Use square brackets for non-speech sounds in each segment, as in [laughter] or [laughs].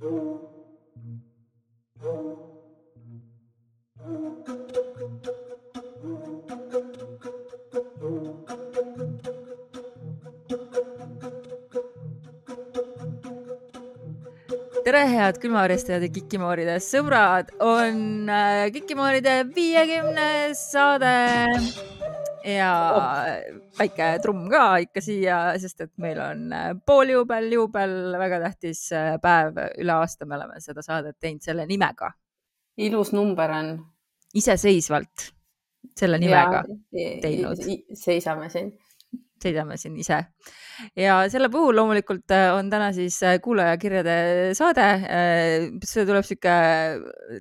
tere, head külmaarjastajad ja Kikimooride sõbrad, on äh, Kikimooride viiekümnes saade ja väike trumm ka ikka siia, sest et meil on äh, pooljuubel, juubel, väga tähtis äh, päev üle aasta, me oleme seda saadet teinud selle nimega. ilus number on. iseseisvalt selle nimega ja, teinud. seisame siin seisame siin ise. ja selle puhul loomulikult äh, on täna siis äh, kuulajakirjade saade. Äh, see tuleb sihuke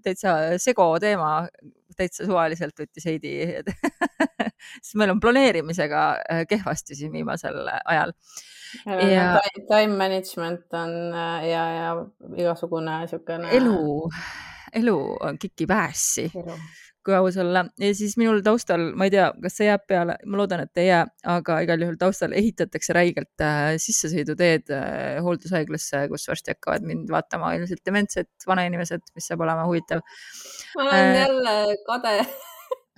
täitsa sego teema, täitsa suvaliselt võttis Heidi [laughs] sest meil on planeerimisega kehvasti siin viimasel ajal. Ja... Time management on ja, ja igasugune niisugune. elu, elu on kikib ässi kui aus olla. Ja siis minul taustal, ma ei tea, kas see jääb peale, ma loodan, et ei jää, aga igal juhul taustal ehitatakse räigelt äh, sissesõiduteed äh, hooldushaiglasse, kus varsti hakkavad mind vaatama ilmselt dementsed vanainimesed, mis saab olema huvitav. ma olen äh, jälle kade.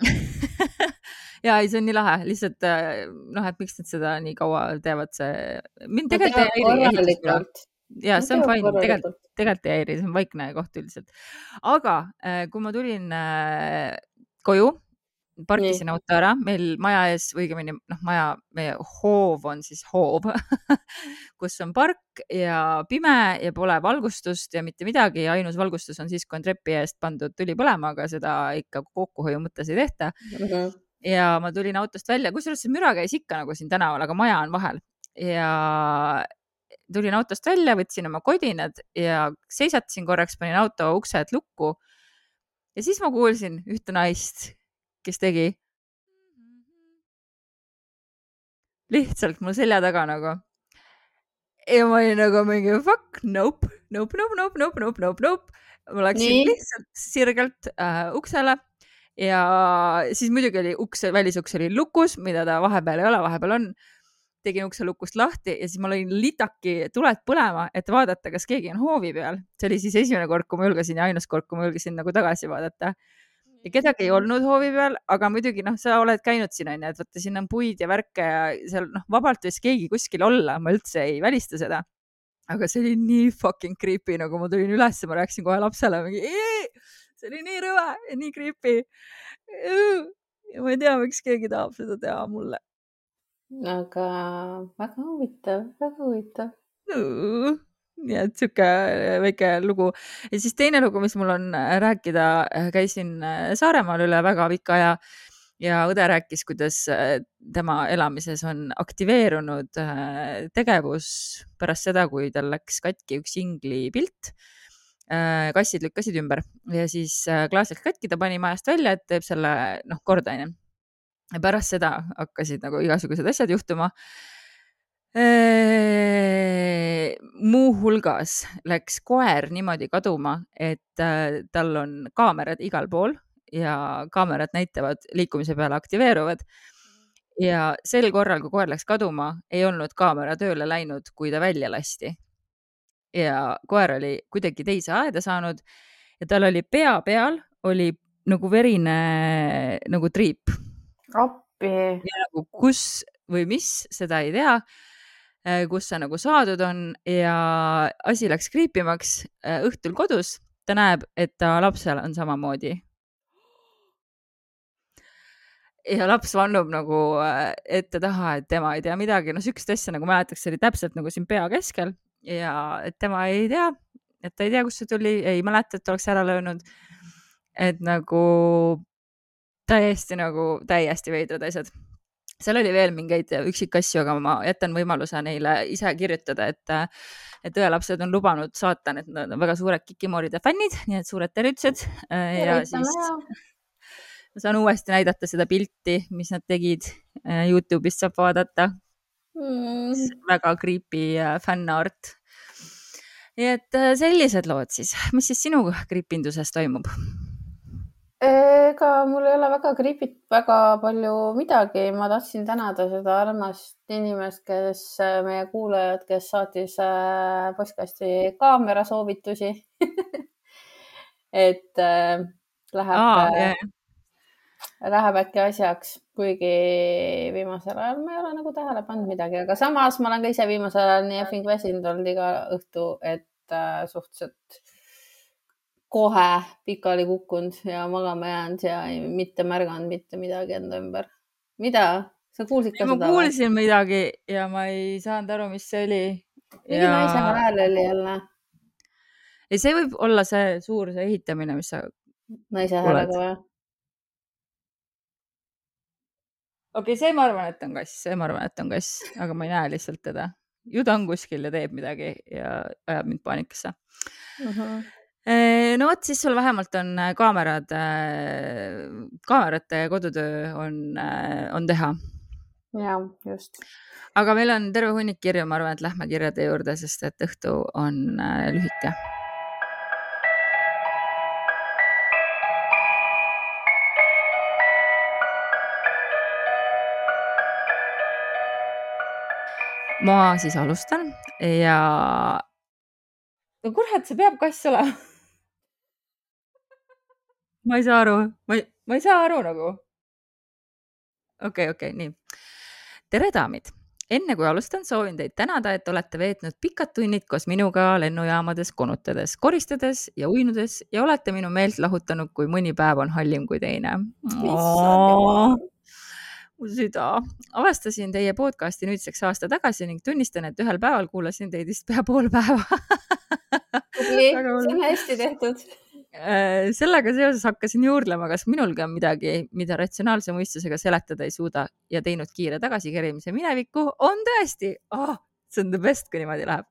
[laughs] Ja ei, see on nii lahe, lihtsalt äh, noh, et miks nad seda nii kaua teevad, see mind tegelikult ei häiri ja see on fine, tegelikult, tegelikult ei häiri, see on vaikne koht üldiselt. aga äh, kui ma tulin äh, koju, parkisin Nii. auto ära, meil maja ees õigemini noh, maja, meie hoov on siis hoov [laughs] kus on park ja pime ja pole valgustust ja mitte midagi ainus valgustus on siis, kui on trepi eest pandud tuli põlema, aga seda ikka kokkuhoiu mõttes ei tehta mm. -hmm. ja ma tulin autost välja, kusjuures see müra käis ikka nagu siin tänaval, aga maja on vahel ja tulin autost välja, võtsin oma kodinad ja seisatasin korraks, panin auto uksed lukku. ja siis ma kuulsin ühte naist, kes tegi. lihtsalt mul selja taga nagu. ja ma olin nagu mingi fuck nope, nope, nope, nope, nope, nope, nope, nope. ma läksin Nii. lihtsalt sirgelt äh, uksele ja siis muidugi oli uks, välisuks oli lukus, mida ta vahepeal ei ole, vahepeal on tegin ukse lukust lahti ja siis ma lõin litaki tuled põlema, et vaadata, kas keegi on hoovi peal. see oli siis esimene kord, kui ma julgesin ja ainus kord, kui ma julgesin nagu tagasi vaadata. ja kedagi ei olnud hoovi peal, aga muidugi noh, sa oled käinud siin onju, et vaata, siin on puid ja värke ja seal noh, vabalt võis keegi kuskil olla, ma üldse ei välista seda. aga see oli nii fucking creepy, nagu ma tulin üles, ma rääkisin kohe lapsele mingi, see oli nii rõve ja nii creepy. ma ei tea, miks keegi tahab seda teha mulle aga väga huvitav, väga huvitav. nii et sihuke äh, väike lugu ja siis teine lugu, mis mul on äh, rääkida, äh, käisin Saaremaal üle väga pika aja ja õde rääkis, kuidas tema elamises on aktiveerunud tegevus pärast seda, kui tal läks katki üks ingli pilt. kassid lükkasid ümber ja siis klaas läks katki, ta pani majast välja, et teeb selle noh korda onju pärast seda hakkasid nagu igasugused asjad juhtuma. muuhulgas läks koer niimoodi kaduma, et äh, tal on kaamerad igal pool ja kaamerad näitavad liikumise peale aktiveeruvad. ja sel korral, kui koer läks kaduma, ei olnud kaamera tööle läinud, kui ta välja lasti. ja koer oli kuidagi teise aeda saanud ja tal oli pea peal oli nagu verine nagu triip appi. nagu kus või mis, seda ei tea, äh, kus see nagu saadud on ja asi läks kriipimaks. Äh, õhtul kodus ta näeb, et ta lapsel on samamoodi. ja laps vannub nagu äh, ette-taha, et tema ei tea midagi, no sihukest asja nagu mäletaks, see oli täpselt nagu siin pea keskel ja et tema ei tea, et ta ei tea, kust see tuli, ei mäleta, et oleks ära löönud. et nagu täiesti nagu täiesti veidrad asjad. seal oli veel mingeid üksikasju, aga ma jätan võimaluse neile ise kirjutada, et, et õelapsed on lubanud saata, et nad on väga suured Kikimooride fännid, nii et suured tervitused. ja siis [laughs] ma saan uuesti näidata seda pilti, mis nad tegid. Youtube'ist saab vaadata mm.. väga creepy fännart. nii et sellised lood siis, mis siis sinu kriipinduses toimub? Ega mul ei ole väga gripit väga palju midagi, ma tahtsin tänada seda armast inimest, kes meie kuulajad, kes saatis äh, postkasti kaamera soovitusi. [laughs] Et äh, läheb aa, äh, läheb äkki asjaks, kuigi viimasel ajal ma ei ole nagu tähele pannud midagi, aga samas ma olen ka ise viimasel ajal nii effing väsinud olnud iga õhtu, et äh, suhteliselt kohe pikali kukkunud ja magama jäänud ja ei, mitte märganud mitte midagi enda ümber. mida? sa kuulsid ka ma seda? kuulsin midagi ja ma ei saanud aru, mis see oli. mingi naise hääl oli jälle, ei, see võib olla see suur see ehitamine, mis sa, naise häälega või? okei okay,, see ma arvan, et on kass, see ma arvan, et on kass, aga ma ei näe lihtsalt teda. ju ta on kuskil ja teeb midagi ja ajab mind paanikasse. No vot, siis sul vähemalt on äh, kaamerad, kaamerate kodutöö on, on teha. ja just. aga meil on terve hunnik kirju, ma arvan, et lähme kirjade juurde, sest et õhtu on äh, lühike. ma siis alustan ja. no kurat, see peab kass olema. Ma ei saa aru, ma ei, ma ei saa aru nagu. okei okei nii. tere, daamid enne kui alustan, soovin teid tänada, et olete veetnud pikad tunnid koos minuga lennujaamades konutades, koristades ja uinudes ja olete minu meelt lahutanud, kui mõni päev on hallim kui teine. mu süda. avastasin teie podcasti nüüdseks aasta tagasi ning tunnistan, et ühel päeval kuulasin teid vist pea pool päeva. tubli, see on hästi tehtud. Äh, sellega seoses hakkasin juurdlema, kas minulgi on midagi, mida ratsionaalse mõistusega seletada ei suuda ja teinud kiire tagasikerimise minevikku, on tõesti oh,, see on the best, kui niimoodi läheb.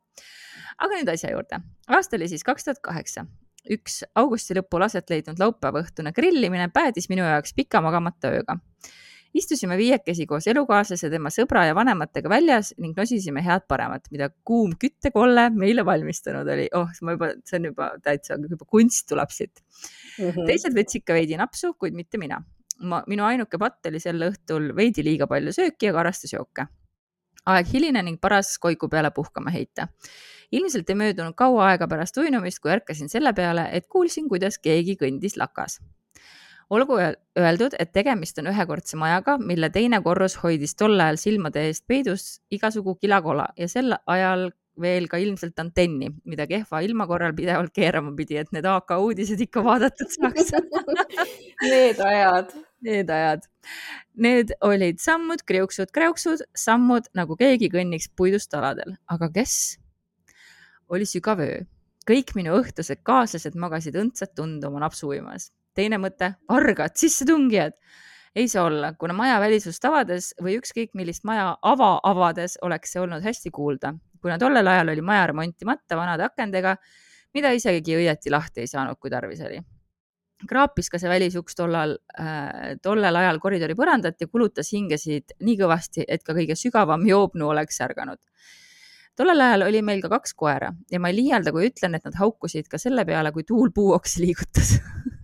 aga nüüd asja juurde. aasta oli siis kaks tuhat kaheksa. üks augusti lõpul aset leidnud laupäeva õhtune grillimine päädis minu jaoks pika magamata ööga. Istusime viiekesi koos elukaaslase, tema sõbra ja vanematega väljas ning nosisime head paremat, mida kuum küttekolle meile valmistanud oli. oh, ma juba, see on juba täitsa, juba kunst tuleb siit. Mhm. teised võtsid ka veidi napsu, kuid mitte mina. ma, minu ainuke patt oli sel õhtul veidi liiga palju sööki ja karastusjooke. aeg hiline ning paras koiku peale puhkama heita. ilmselt ei möödunud kaua aega pärast uinumist, kui ärkasin selle peale, et kuulsin, kuidas keegi kõndis lakas. Olgu öel- öeldud, et tegemist on ühekordse majaga, mille teine korrus hoidis tol ajal silmade eest peidus igasugu kilakola ja sel ajal veel ka ilmselt antenni, mida kehva ilma korral pidevalt keerama pidi, et need AK uudised ikka vaadatud saaks. [laughs] Need ajad. Need ajad. Need olid sammud, kriuksud, kräuksud, sammud nagu keegi kõnniks puidust aladel, aga kes? oli sügav öö. kõik minu õhtused kaaslased magasid õndsat tund oma napsu uimas. Teine mõte, argad sissetungijad. ei saa olla, kuna maja välisust avades või ükskõik millist maja ava avades oleks see olnud hästi kuulda, kuna tollel ajal oli maja remontimata vanade akendega, mida isegi õieti lahti ei saanud, kui tarvis oli kraapis ka see välisuks tollal äh,, tollel ajal koridori põrandat ja kulutas hingesid nii kõvasti, et ka kõige sügavam joobnu oleks ärganud. tollel ajal oli meil ka kaks koera ja ma ei liialda, kui ütlen, et nad haukusid ka selle peale, kui tuul puuoksi liigutas. [laughs]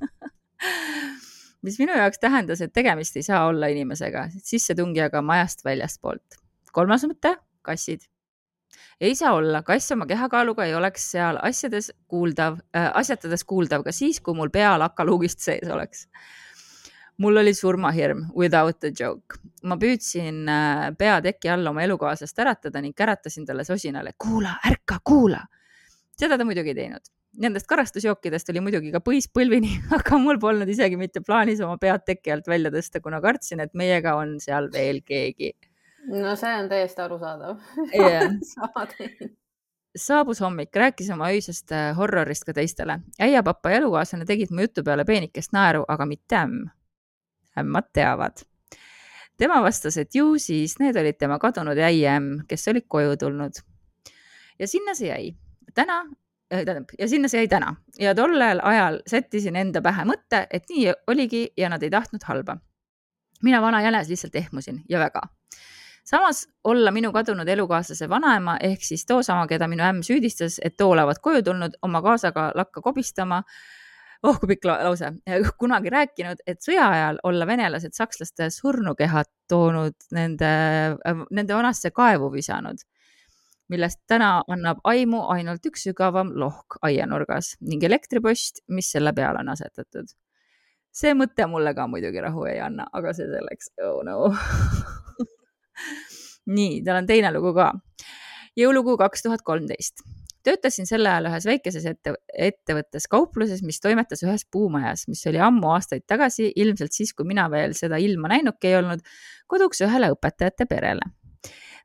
mis minu jaoks tähendas, et tegemist ei saa olla inimesega, sissetungijaga majast väljastpoolt. kolmas mõte, kassid ei saa olla, kass oma kehakaaluga ei oleks seal asjades kuuldav äh,, asjatades kuuldav ka siis, kui mul pea lakaluugist sees oleks. mul oli surmahirm, without a joke. ma püüdsin äh, pea teki all oma elukaaslast äratada ning käratasin talle sosinale, kuula, ärka, kuula. seda ta muidugi ei teinud. Nendest karastusjookidest oli muidugi ka põis põlvini, [laughs] aga mul polnud isegi mitte plaanis oma pead teki alt välja tõsta, kuna kartsin, et meiega on seal veel keegi no see on täiesti arusaadav [laughs] teen. saabus hommik, rääkis oma öisest äh, horrorist ka teistele. äiapapa ja elukaaslane tegid mu jutu peale peenikest naeru, aga mitte ämm. ämmad teavad. tema vastas, et ju siis need olid tema kadunud äieämm, kes olid koju tulnud. ja sinna see jäi. täna, tähendab, ja sinna see jäi täna. Ja tollel ajal sättisin enda pähe mõtte, et nii oligi ja nad ei tahtnud halba. mina vana jänes lihtsalt ehmusin ja väga. Samas olla minu kadunud elukaaslase vanaema ehk siis toosama, keda minu ämm süüdistas, et too olevat koju tulnud oma kaasaga lakka kobistama. Oh kui pikk lause, [laughs] kunagi rääkinud, et sõja ajal olla venelased sakslaste surnukehad toonud nende, nende vanasse kaevu visanud, millest täna annab aimu ainult üks sügavam lohk aianurgas ning elektripost, mis selle peale on asetatud. see mõte mulle ka muidugi rahu ei anna, aga see selleks, oh no [laughs] nii, tal on teine lugu ka. jõulukuu kaks tuhat kolmteist töötasin sel ajal ühes väikeses ette, ettevõttes kaupluses, mis toimetas ühes puumajas, mis oli ammu aastaid tagasi, ilmselt siis, kui mina veel seda ilma näinudki ei olnud, koduks ühele õpetajate perele.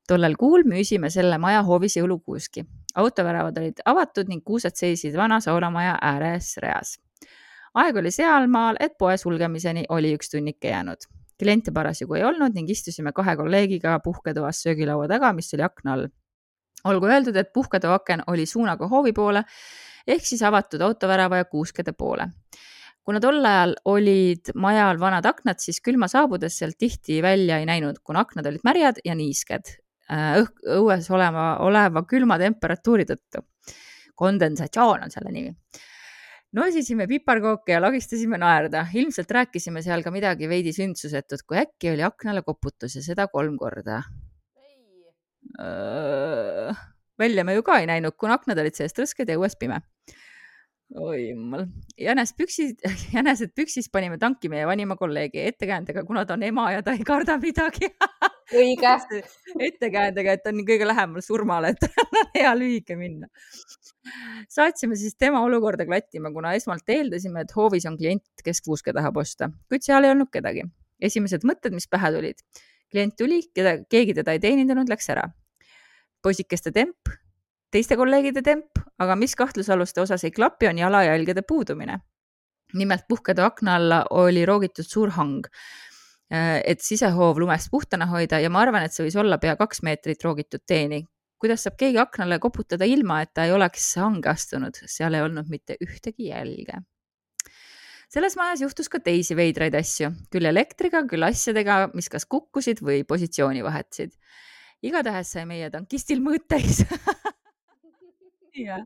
Tollel kuul müüsime selle maja hoovis jõulukuuski. autoväravad olid avatud ning kuused seisid vana saunamaja ääres reas. aeg oli sealmaal, et poe sulgemiseni oli üks tunnike jäänud kliente parasjagu ei olnud ning istusime kahe kolleegiga puhketoas söögilaua taga, mis oli akna all olgu öeldud, et puhketoa aken oli suunaga hoovi poole ehk siis avatud autovärava ja kuuskede poole. kuna tol ajal olid majal vanad aknad, siis külma saabudes sealt tihti välja ei näinud, kuna aknad olid märjad ja niisked õhk, õues olema, oleva külma temperatuuri tõttu. kondensatsioon on selle nimi. Nosisime piparkooke ja lagistasime naerda, ilmselt rääkisime seal ka midagi veidi sündsusetut, kui äkki oli aknale koputus ja seda kolm korda. Välja me ju ka ei näinud, kuna aknad olid seest rõsked ja õues pime. oi jumal, jänes püksid, [laughs] jänesed püksis panime tanki meie vanima kolleegi ettekäändega, kuna ta on ema ja ta ei karda midagi [laughs] õige ettekäändega, et on kõige lähemal surmale, et [laughs] on hea lühike minna. saatsime siis tema olukorda klattima, kuna esmalt eeldasime, et hoovis on klient, kes kuuske tahab osta, kuid seal ei olnud kedagi. esimesed mõtted, mis pähe tulid klient tuli, keda, keegi teda ei teenindanud, läks ära. poisikeste temp, teiste kolleegide temp, aga mis kahtlusaluste osas ei klapi, on jalajälgede puudumine. nimelt puhkeda akna alla oli roogitud suur hang, et sisehoov lumest puhtana hoida ja ma arvan, et see võis olla pea kaks meetrit roogitud teeni. kuidas saab keegi aknale koputada ilma, et ta ei oleks hange astunud, seal ei olnud mitte ühtegi jälge. Selles majas juhtus ka teisi veidraid asju, küll elektriga, küll asjadega, mis kas kukkusid või positsiooni vahetasid. igatahes sai meie tankistil mõõt täis ja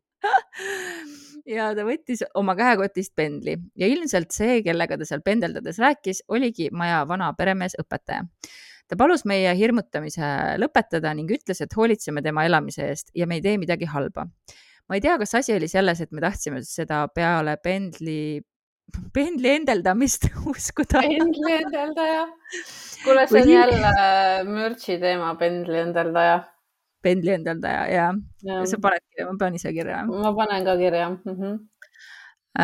ja ta võttis oma käekotist pendli ja ilmselt see, kellega ta seal pendeldades rääkis, oligi maja vana peremees õpetaja. ta palus meie hirmutamise lõpetada ning ütles, et hoolitseme tema elamise eest ja me ei tee midagi halba. ma ei tea, kas asi oli selles, et me tahtsime seda peale pendli pendli endeldamist [laughs] uskuda. pendli endeldaja. kuule, see on jälle mürtsi teema, pendli endeldaja. Pendli endeldaja, ja, ja.. sa paned kirja, ma panen ise kirja. ma panen ka kirja mm. -hmm.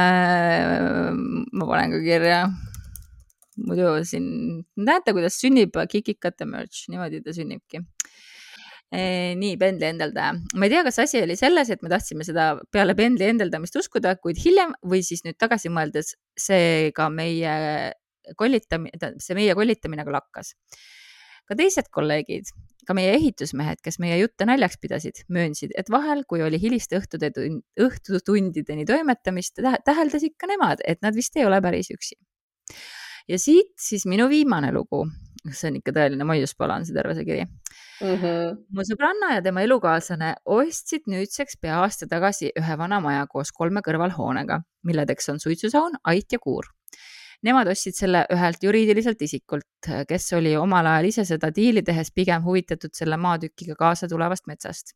Äh, ma panen ka kirja. muidu siin, näete, kuidas sünnib kikikate mürts, niimoodi ta sünnibki nii, pendli endeldaja. ma ei tea, kas asi oli selles, et me tahtsime seda peale pendli endeldamist uskuda, kuid hiljem või siis nüüd tagasi mõeldes see ka meie kollitamine, see meie kollitamine ka lakkas. ka teised kolleegid, ka meie ehitusmehed, kes meie jutte naljaks pidasid, möönsid, et vahel, kui oli hiliste õhtude, õhtutundideni toimetamist, täheldasid ka nemad, et nad vist ei ole päris üksi. ja siit siis minu viimane lugu, see on ikka tõeline maiuspala, on see terve see kiri mm. -hmm. mu sõbranna ja tema elukaaslane ostsid nüüdseks pea aasta tagasi ühe vana maja koos kolme kõrvalhoonega, milledeks on suitsusaun, ait ja kuur. Nemad ostsid selle ühelt juriidiliselt isikult, kes oli omal ajal ise seda diili tehes pigem huvitatud selle maatükiga kaasa tulevast metsast.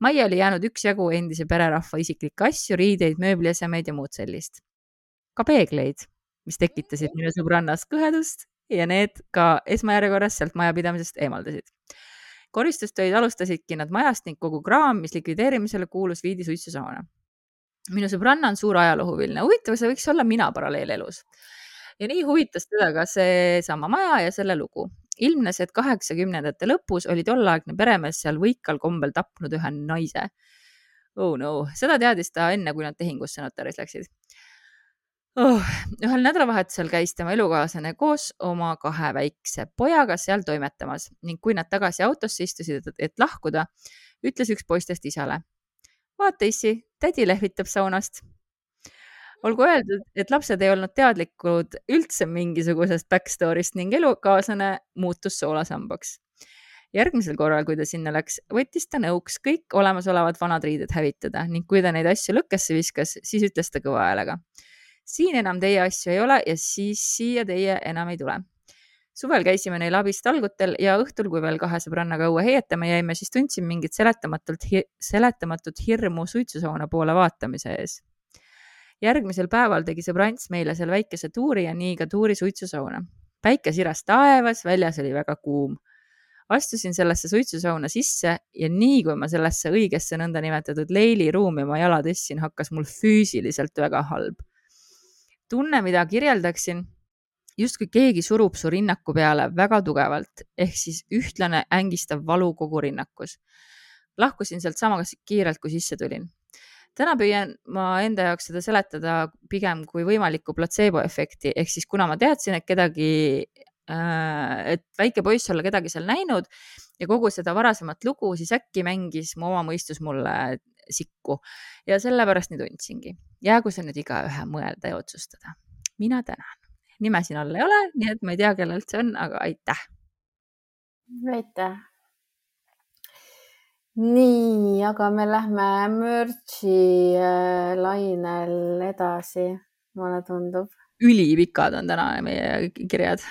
majja oli jäänud üksjagu endise pererahva isiklikke asju, riideid, mööbliesemeid ja muud sellist. ka peegleid, mis tekitasid minu sõbrannas kõhedust ja need ka esmajärjekorras sealt majapidamisest eemaldasid koristustöid alustasidki nad majast ning kogu kraam, mis likvideerimisele kuulus, viidi suitsusauna. minu sõbranna on suur ajaloohuviline, huvitav, see võiks olla mina paralleelelus. Ja nii huvitas teda ka seesama maja ja selle lugu. ilmnes, et kaheksakümnendate lõpus oli tolleaegne peremees seal võikal kombel tapnud ühe naise. Oh no, seda teadis ta enne, kui nad tehingusse notaris läksid oh,. ühel nädalavahetusel käis tema elukaaslane koos oma kahe väikse pojaga seal toimetamas ning kui nad tagasi autosse istusid, et lahkuda, ütles üks poistest isale. vaata, issi, tädi lehvitab saunast. Olgu öeldud, et lapsed ei olnud teadlikud üldse mingisugusest backstory'st ning elukaaslane muutus soolasambaks järgmisel korral, kui ta sinna läks, võttis ta nõuks kõik olemasolevad vanad riided hävitada ning kui ta neid asju lõkkesse viskas, siis ütles ta kõva häälega siin enam teie asju ei ole ja siis siia teie enam ei tule suvel käisime neil abist talgutel ja õhtul, kui veel kahe sõbrannaga õue heietama jäime, siis tundsin mingit seletamatult, seletamatut hirmu suitsusauna poole vaatamise ees. Järgmisel päeval tegi sõbrants meile seal väikese tuuri ja nii ka tuuri suitsusauna. päike siras taevas, väljas oli väga kuum. astusin sellesse suitsusauna sisse ja nii kui ma sellesse õigesse nõndanimetatud leiliruumi oma jala tõstsin, hakkas mul füüsiliselt väga halb. tunne, mida kirjeldaksin justkui keegi surub su rinnaku peale väga tugevalt ehk siis ühtlane ängistav valu kogu rinnakus. lahkusin sealt sama kiirelt, kui sisse tulin. Täna püüan ma enda jaoks seda seletada pigem kui võimalikku platseebo efekti, ehk siis kuna ma teadsin, et kedagi äh, et väike poiss olla kedagi seal näinud ja kogu seda varasemat lugu, siis äkki mängis mu oma mõistus mulle sikku ja sellepärast nii tundsingi. jäägu see nüüd igaühe mõelda ja otsustada. mina tänan nime siin all ei ole, nii et ma ei tea, kellelt see on, aga aitäh. aitäh. Nii, aga me lähme mürtsi äh, lainel edasi, mulle tundub. ülipikad on täna meie kirjad.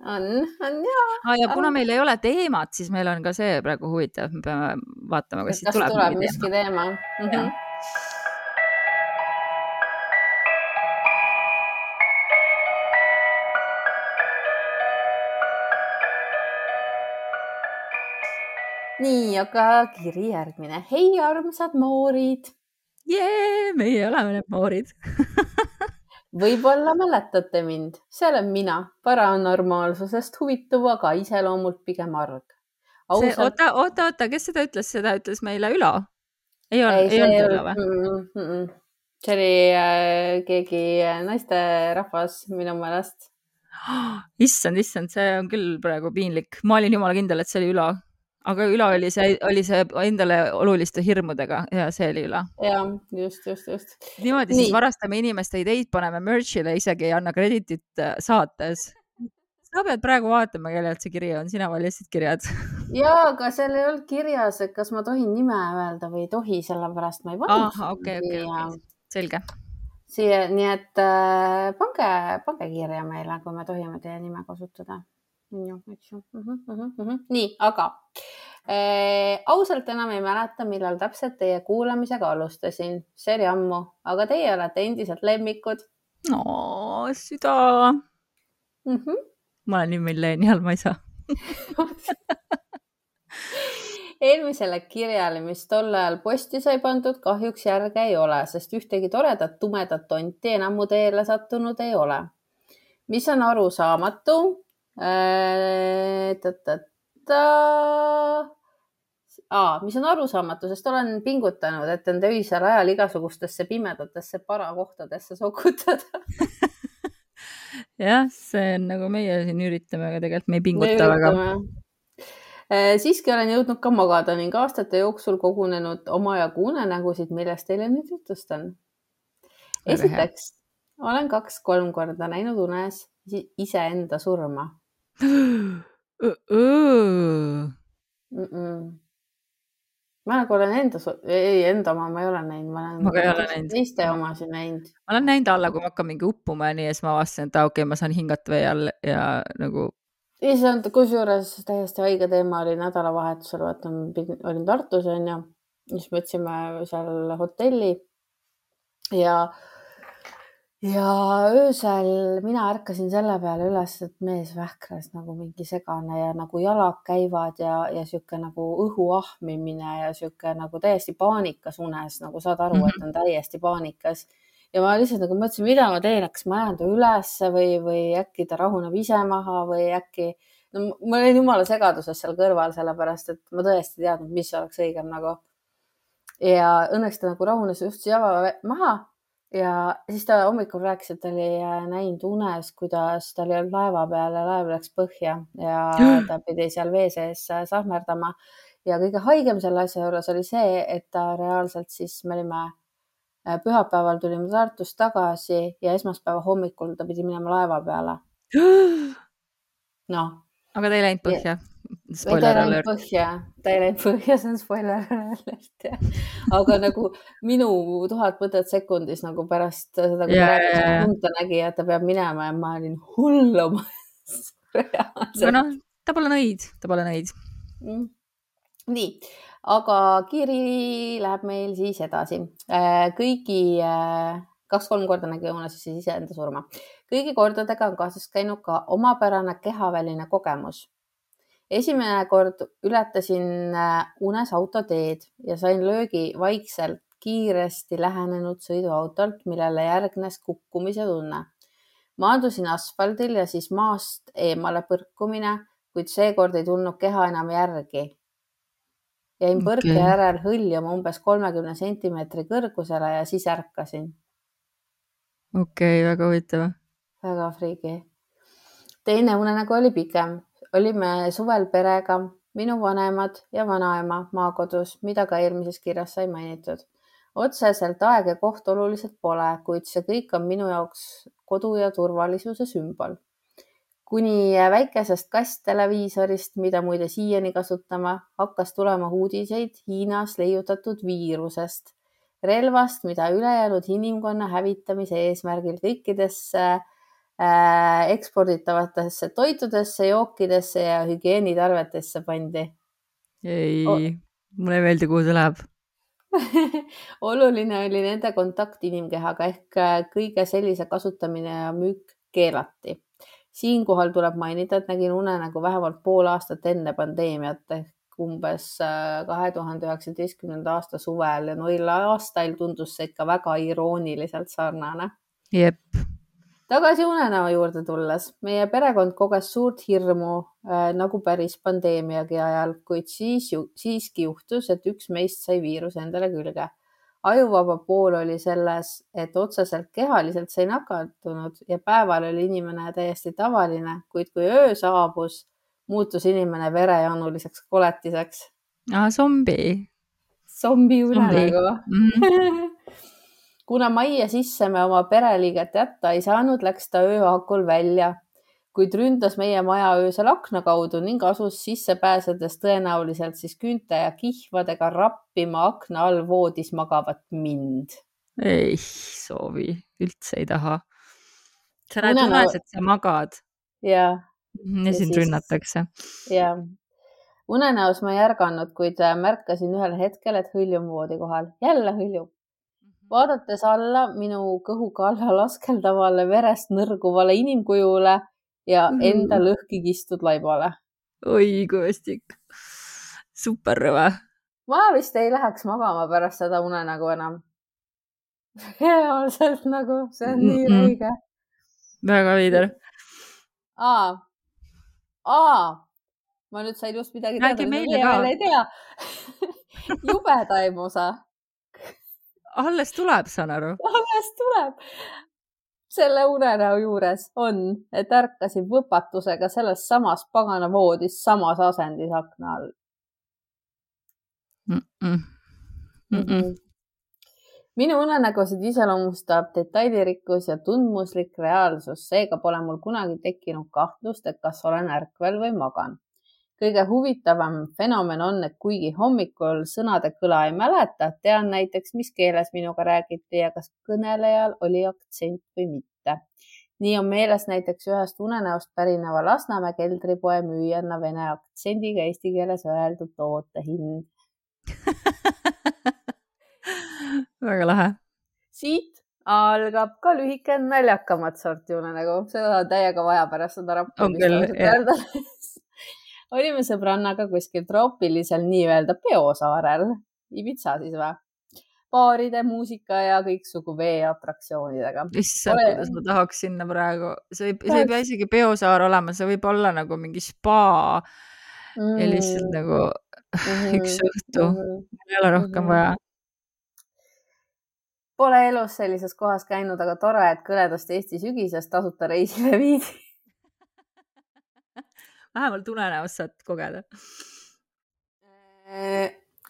on, on ja ah,. ja kuna meil ei ole teemat, siis meil on ka see praegu huvitav, me peame vaatama, kas siit tuleb, tuleb miski teema, teema. Mm -hmm. Nii, aga kiri järgmine. hei, armsad moorid. jee, meie oleme need moorid [laughs] võib-olla mäletate mind, see olen mina, paranormaalsusest huvituv, aga iseloomult pigem arg. Ausalt... oota, oota, oota, kes seda ütles, seda ütles meile Ülo? ei olnud, ei olnud Ülo või mm,? Mm, see oli äh, keegi naisterahvas minu meelest. [gasps] issand, issand, see on küll praegu piinlik, ma olin jumala kindel, et see oli Ülo aga Ülo oli see, oli see endale oluliste hirmudega ja see oli Ülo. ja just, just, just. niimoodi Nii. siis varastame inimeste ideid, paneme merch'ile, isegi ei anna krediitit äh, saates. sa pead praegu vaatama, kellelt see kiri on, sina valisid kirjad. [laughs] ja, aga seal ei olnud kirjas, et kas ma tohin nime öelda või ei tohi, sellepärast ma ei okei, okei, okei, selge. siia, nii et äh, pange, pange kirja meile, kui me tohime teie nime kasutada jah, eks ju mm. -hmm, mm -hmm. nii, aga äh, ausalt enam ei mäleta, millal täpselt teie kuulamisega alustasin, see oli ammu, aga teie olete endiselt lemmikud. no süda mm. -hmm. ma olen nii millenial, ma ei saa [laughs] eelmisele kirjale, mis tol ajal posti sai pandud, kahjuks järge ei ole, sest ühtegi toredat tumedat tonti enam mu teele sattunud ei ole. mis on arusaamatu, Aa, mis on arusaamatu, sest olen pingutanud, et end öisel ajal igasugustesse pimedatesse parakohtadesse sokutada. [laughs] Jah, see on nagu meie siin üritame, aga tegelikult me ei pinguta me väga. siiski olen jõudnud ka magada ning aastate jooksul kogunenud omajagu unenägusid, millest teile nüüd jutustan. esiteks olen kaks-kolm korda näinud unes iseenda surma [gasps] ma nagu olen enda, ei enda oma ma ei ole näinud, ma olen ma ka ei ole näinud. teiste omasid näinud. ma olen näinud alla, kui ma hakkan mingi uppuma ja nii ja siis ma avastasin, et okei okay,, ma saan hingata vee all ja nagu. issand, kusjuures täiesti haige teema oli nädalavahetusel, vaata, ma olin Tartus onju, siis võtsime seal hotelli ja ja öösel mina ärkasin selle peale üles, et mees vähkras nagu mingi segane ja nagu jalad käivad ja, ja sihuke nagu õhu ahmimine ja sihuke nagu täiesti paanikas unes, nagu saad aru et mhm. on täiesti paanikas. ja ma lihtsalt nagu mõtlesin, mida ma teen, kas ma jään ta ülesse või, või äkki ta rahuneb ise maha või äkki, no ma olin jumala segaduses seal kõrval, sellepärast et ma tõesti ei teadnud, mis oleks õigem nagu. ja õnneks ta nagu rahunes just java maha ja siis ta hommikul rääkis, et ta oli äh, näinud unes, kuidas ta oli olnud laeva peal ja laev läks põhja ja [gasps] ta pidi seal vee sees äh, sahmerdama. ja kõige haigem selle asja juures oli see, et ta reaalselt siis, me olime äh, pühapäeval tulime Tartust tagasi ja esmaspäeva hommikul ta pidi minema laeva peale. [gasps] noh. Aga ta ei läinud põhja? spoiler ta ei läinud põhja, ta ei läinud põhja, see on spoiler alert jah. aga nagu minu tuhat mõtet sekundis nagu pärast seda, kui Jaa, rääkis, jaa. kumb ta nägi, et ta peab minema ja ma olin hullumas. [laughs] aga noh, ta pole nõid, ta pole nõid. Mm. nii, aga kiri läheb meil siis edasi. kõigi, kaks-kolm korda nägi Joonas siis iseenda surma. Kõigi kordadega on kaasas käinud ka omapärane kehaväline kogemus. esimene kord ületasin äh, unes autoteed ja sain löögi vaikselt kiiresti lähenenud sõiduautolt, millele järgnes kukkumise tunne. maandusin asfaldil ja siis maast eemale põrkumine, kuid seekord ei tulnud keha enam järgi. jäin põrke Okei. järel hõljuma umbes kolmekümne sentimeetri kõrgusele ja siis ärkasin. okei okay,, väga huvitav. Väga friigi. teine unenägu oli pikem, olime suvel perega, minu vanemad ja vanaema maakodus, mida ka eelmises kirjas sai mainitud. otseselt aeg ja koht oluliselt pole, kuid see kõik on minu jaoks kodu ja turvalisuse sümbol. kuni väikesest kastteleviisorist, mida muide siiani kasutame, hakkas tulema uudiseid Hiinas leiutatud viirusest, relvast, mida ülejäänud inimkonna hävitamise eesmärgil kõikidesse äh, eksporditavatesse toitudesse, jookidesse ja hügieenitarvetesse pandi. ei oh., mulle ei meeldi, kuhu see läheb. [laughs] oluline oli nende kontakt inimkehaga ehk äh, kõige sellise kasutamine ja müük keelati. siinkohal tuleb mainida, et nägin unenägu vähemalt pool aastat enne pandeemiat ehk umbes äh, kahe tuhande üheksateistkümnenda aasta suvel ja noil aastail tundus see ikka väga irooniliselt sarnane. jep, tagasi unenäo juurde tulles, meie perekond koges suurt hirmu äh, nagu päris pandeemiagi ajal, kuid siis ju, siiski juhtus, et üks meist sai viiruse endale külge. ajuvaba pool oli selles, et otseselt kehaliselt sai nakatunud ja päeval oli inimene täiesti tavaline, kuid kui öö saabus, muutus inimene verejanuliseks koletiseks. zombi zombi unenägu mm.. Kuna majja sisse me oma pereliiget jätta ei saanud, läks ta öö hakul välja, kuid ründas meie maja öösel akna kaudu ning asus sisse pääsedes tõenäoliselt siis küünte ja kihvadega rappima akna all voodis magavat mind. ei soovi, üldse ei taha. sa näed unes, et sa magad ja, ja Ja sind siis- rünnatakse. ja unenäos ma ei ärganud, kuid äh, märkasin ühel hetkel, et hõljun voodi kohal, jälle hõljub. Vaadates alla minu kõhu kallal askeldavale verest nõrguvale inimkujule ja Mhm. enda lõhki kistud laibale oi kui vastik. super rõve. ma vist ei läheks magama pärast seda unenägu enam. [laughs] reaalselt nagu, see on nii Mm-mm. räige. väga veider. aa, aa, ma nüüd sain just midagi Räägi teada, mida meile ka. jubedaim osa, alles tuleb, saan aru. [laughs] alles tuleb. selle unenäo juures on, et ärkasin võpatusega selles samas pagana voodis samas asendis akna all. Mm-mm. minu unenägusid iseloomustab detailirikkus ja tundmuslik reaalsus, seega pole mul kunagi tekkinud kahtlust, et kas olen ärkvel või magan. Kõige huvitavam fenomen on, et kuigi hommikul sõnade kõla ei mäleta, tean näiteks, mis keeles minuga räägiti ja kas kõnelejal oli aktsent või mitte. nii on meeles näiteks ühest unenäost pärineva Lasnamäe keldripoe müüjanna vene aktsendiga eesti keeles öeldud toote hind. [laughs] väga lahe. siit algab ka lühike naljakamat sorti unenägu, seda on täiega vaja pärast seda rappi. On küll, jah. [laughs] olime sõbrannaga kuskil troopilisel nii-öelda peosaarel, Ibiza siis või? baaride, muusika ja kõiksugu veeatraktsioonidega. issand, Ole- kuidas ma tahaks sinna praegu, see ei, see ei pea isegi peosaar olema, see võib olla nagu mingi spa ja lihtsalt nagu [laughs] üks õhtu, ei ole rohkem Mhm. vaja. Pole elus sellises kohas käinud, aga tore, et kõledast Eesti sügisest tasuta reisile viidi. Vähemalt unenäos saad kogeda.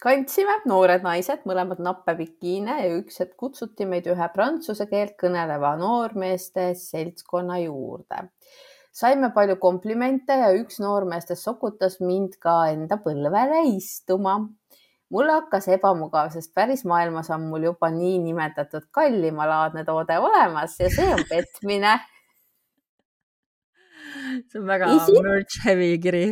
kandsime noored naised mõlemad nappe bikiine ja üks hetk kutsuti meid ühe prantsuse keelt kõneleva noormeeste seltskonna juurde. saime palju komplimente ja üks noormeestest sokutas mind ka enda põlvele istuma. mul hakkas ebamugav, sest päris maailmas on mul juba niinimetatud kallimalaadne toode olemas ja see on petmine. [laughs] see on väga merch heavy kiri.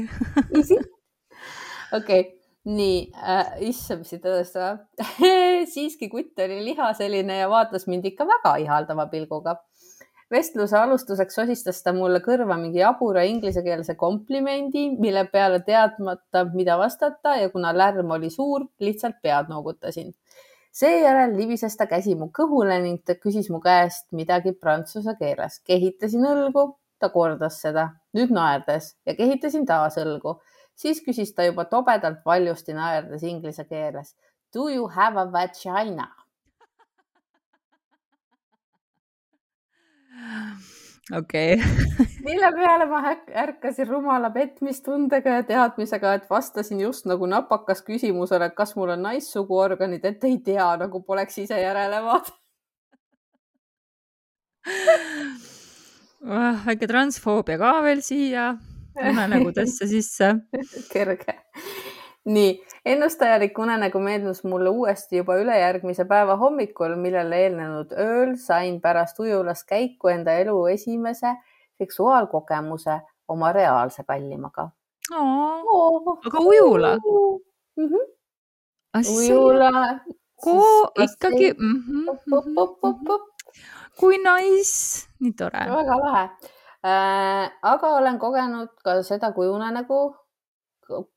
[laughs] Okei nii äh,, issand, mis siit edasi tuleb siiski kutt oli lihaseline ja vaatas mind ikka väga ihaldava pilguga. Vestluse alustuseks sosistas ta mulle kõrva mingi jabura inglisekeelse komplimendi, mille peale teadmata, mida vastata ja kuna lärm oli suur, lihtsalt pead noogutasin. seejärel libises ta käsi mu kõhule ning ta küsis mu käest midagi prantsuse keeles. kehitasin õlgu, ta kordas seda, nüüd naerdes ja kehitasin taas õlgu. siis küsis ta juba tobedalt valjusti naerdes inglise keeles. Do you have a vagina? okei okay. [laughs] mille peale ma ärkasin rumala petmistundega ja teadmisega, et vastasin just nagu napakas küsimusele, kas mul on naissuguorganid, et ei tea, nagu poleks ise järele vaadanud [laughs] väike transfoobia ka veel siia unenägudesse [laughs] sisse kerge nii, ennustajalik unenägu meenus mulle uuesti juba ülejärgmise päeva hommikul, millele eelnenud ööl sain pärast ujulas käiku enda elu esimese seksuaalkogemuse oma reaalse kallimaga. aga ujula mm? -hmm. ujula. ikkagi kui nice, nii tore. väga lahe äh,. aga olen kogenud ka seda kui unenägu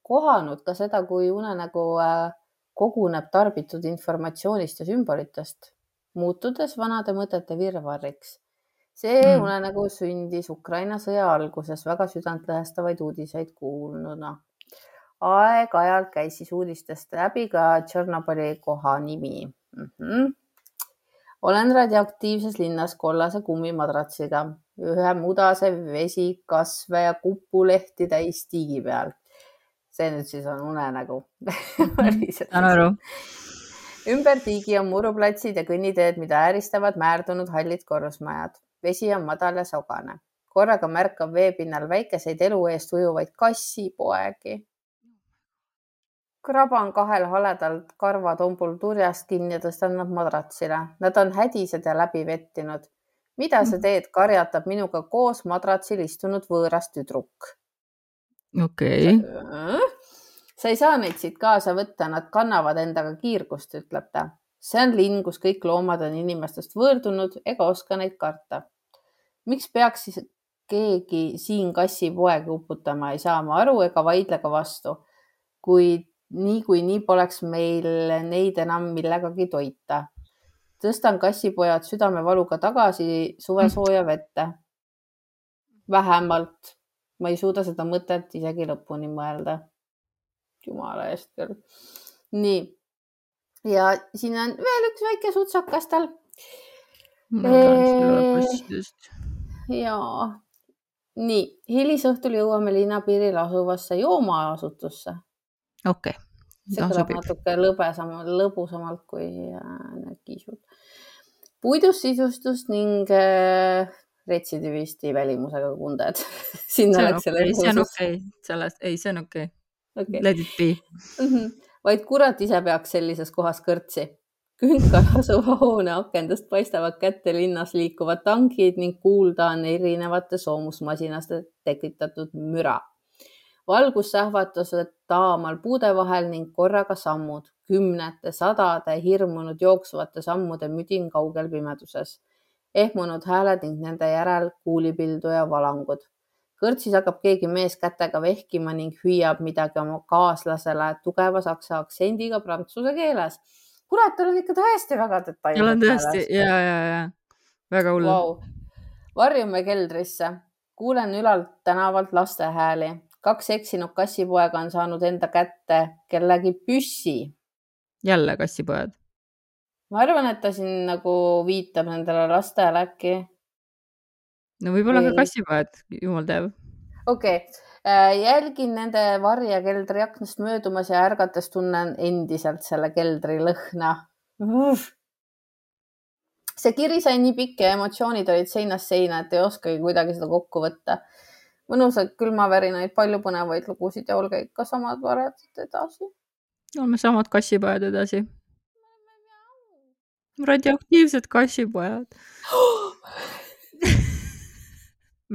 kohanud ka seda, kui unenägu äh, koguneb tarbitud informatsioonist ja sümbolitest, muutudes vanade mõtete virvarriks. see mm. unenägu sündis Ukraina sõja alguses väga südantlõhestavaid uudiseid kuulnuna. aeg-ajalt käis siis uudistest läbi ka Tšornobõli koha nimi mm. -hmm. Olen radioaktiivses linnas kollase kummimadratsiga, ühe mudase vesikasve ja kupulehti täis tiigi peal see nüüd siis on unenägu [laughs] saan aru. ümber tiigi on muruplatsid ja kõnniteed, mida ääristavad määrdunud hallid korrusmajad. vesi on madal ja sogane. korraga märkab veepinnal väikeseid elu eest ujuvaid kassipoegi. Kraban kahel haledal karvatombul turjast kinni ja tõstan nad madratsile. Nad on hädised ja läbi vettinud. mida sa teed, karjatab minuga koos madratsil istunud võõras tüdruk okei okay.. sa ei saa neid siit kaasa võtta, nad kannavad endaga kiirgust, ütleb ta. see on linn, kus kõik loomad on inimestest võõrdunud ega oska neid karta. miks peaks siis keegi siin kassipoegi uputama, ei saa ma aru ega vaidle ka vastu. kuid niikuinii poleks meil neid enam millegagi toita. tõstan kassipojad südamevaluga tagasi suvesooja vette. vähemalt ma ei suuda seda mõtet isegi lõpuni mõelda. jumala eest küll. nii. ja siin on veel üks väike sutsakas tal. ja nii, hilisõhtul jõuame linnapiiril asuvasse joomaasutusse. Okei okay. see kõlab natuke lõbesam, lõbusamalt kui äh, need kiisud. puidust sisustus ning äh, retsidivisti välimusega kunded [laughs] sinna läks selle okay,. see on okei okay., sellest, ei, see on okei okay. okay.. Let it be mm. -hmm. vaid kurat ise peaks sellises kohas kõrtsi. künkal asuva hoone akendest paistavad kätte linnas liikuvad tankid ning kuulda on erinevate soomusmasinast tekitatud müra. valgussähvatused taamal puude vahel ning korraga sammud, kümnete, sadade hirmunud jooksvate sammude müdin kaugel pimeduses ehmunud hääled ning nende järel kuulipildu ja valangud. kõrtsis hakkab keegi mees kätega vehkima ning hüüab midagi oma kaaslasele tugeva saksa aktsendiga prantsuse keeles. kurat, oled ikka tõesti väga detailne. olen tõesti ja, ja, ja väga hull wow.. varjume keldrisse, kuulen ülalt tänavalt laste hääli. Kaks eksinud kassipoega on saanud enda kätte kellegi püssi. jälle kassipojad ma arvan, et ta siin nagu viitab nendele lastele äkki. no võib-olla Või... ka kassipojad, jumal teab. okei okay., äh, jälgin nende varje keldri aknast möödumas ja ärgates tunnen endiselt selle keldri lõhna. see kiri sai nii pikk ja emotsioonid olid seinast seina, et ei oskagi kuidagi seda kokku võtta. Mõnusaid külmavärinaid, palju põnevaid lugusid ja olge ikka samad vared edasi. oleme samad kassipojad edasi. radioaktiivsed kassipojad [gasps]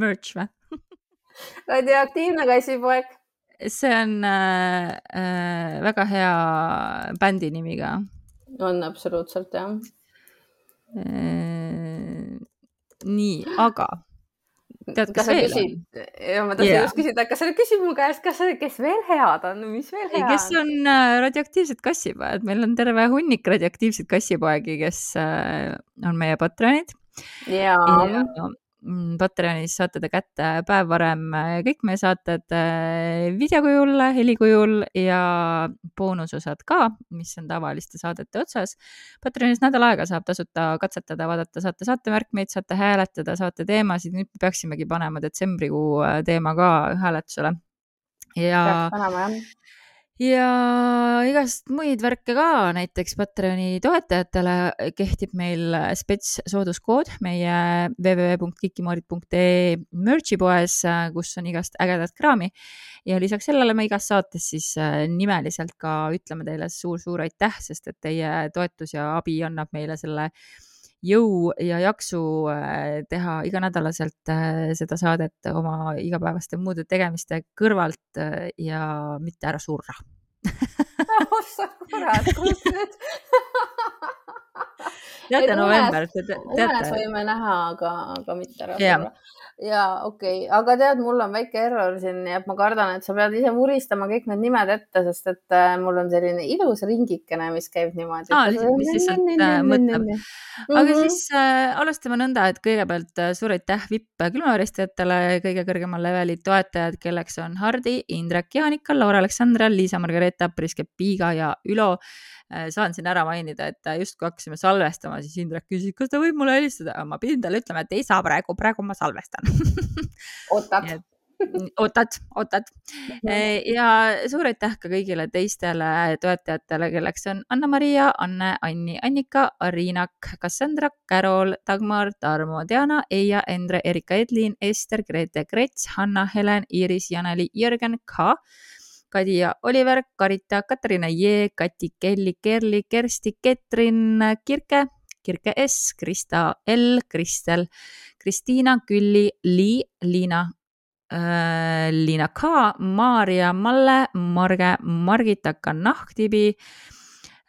Merch või? [laughs] radioaktiivne kassipoeg. see on äh, äh, väga hea bändi nimi ka. on absoluutselt jah äh,. nii, aga tead, kas veel küsid, on? ja ma tahtsin yeah. just küsida, kas sa nüüd küsid mu käest, kas, kes veel head on, mis veel hea kes on? kes äh, radioaktiivsed kassipojad, meil on terve hunnik radioaktiivseid kassipoegi, kes äh, on meie patronid. ja, ja Patreonis saate te kätte päev varem äh, kõik meie saated äh, videokujul, helikujul ja boonusosad ka, mis on tavaliste saadete otsas. Patreonis nädal aega saab tasuta katsetada, vaadata saate saatemärkmeid, saate hääletada saate teemasid, nüüd peaksimegi panema detsembrikuu äh, teema ka hääletusele. ja peaks panema jah ja igast muid värke ka, näiteks Patreoni toetajatele kehtib meil spets sooduskood meie www.kikimoorid.ee merch'i poes, kus on igast ägedat kraami. ja lisaks sellele me igas saates siis äh, nimeliselt ka ütleme teile suur-suur aitäh, sest et teie toetus ja abi annab meile selle jõu ja jaksu äh, teha iganädalaselt äh, seda saadet oma igapäevaste muude tegemiste kõrvalt äh, ja mitte ära surra. [laughs] Oh sa kurat, kus nüüd [laughs] [laughs] teate november, te teate. unes võime näha, aga, aga mitte ära surra ja okei okay., aga tead, mul on väike error siin, nii et ma kardan, et sa pead ise vuristama kõik need nimed ette, sest et äh, mul on selline ilus ringikene, mis käib niimoodi. aa, mis lihtsalt mõtleb. aga siis alustame nõnda, et kõigepealt äh, suur aitäh vipp külmaveristajatele, kõige kõrgemal leveli toetajad, kelleks on Hardi, Indrek, Jaanika, Laura Aleksandra, Liisa Margareeta, Priske Piiga ja Ülo saan siin ära mainida, et justkui hakkasime salvestama, siis Indrek küsis, kas ta võib mulle helistada, ma pidin talle ütlema, et ei saa praegu, praegu ma salvestan. Ootad. [laughs] Ootad, ootad. Äh, ja suur aitäh ka kõigile teistele toetajatele, kelleks on Anna-Maria, Anne, Anni, Annika, Arinak, Cassandra, Carol, Dagmar, Tarmo, Diana, Eija, Endre, Erika, Edlin, Ester, Grete, Grets, Hanna, Helen, Iiris, Janeli, Jürgen, K Kadi ja Oliver, Karita, Katariina Jee, Kati, Kelly, Kerli, Kersti, Ketrin, Kirke, Kirke S, Krista L, Kristel, Kristiina, Külli, Lii, Liina äh,, Liina K, Maarja, Malle, Marge, Margita, Kanahtibi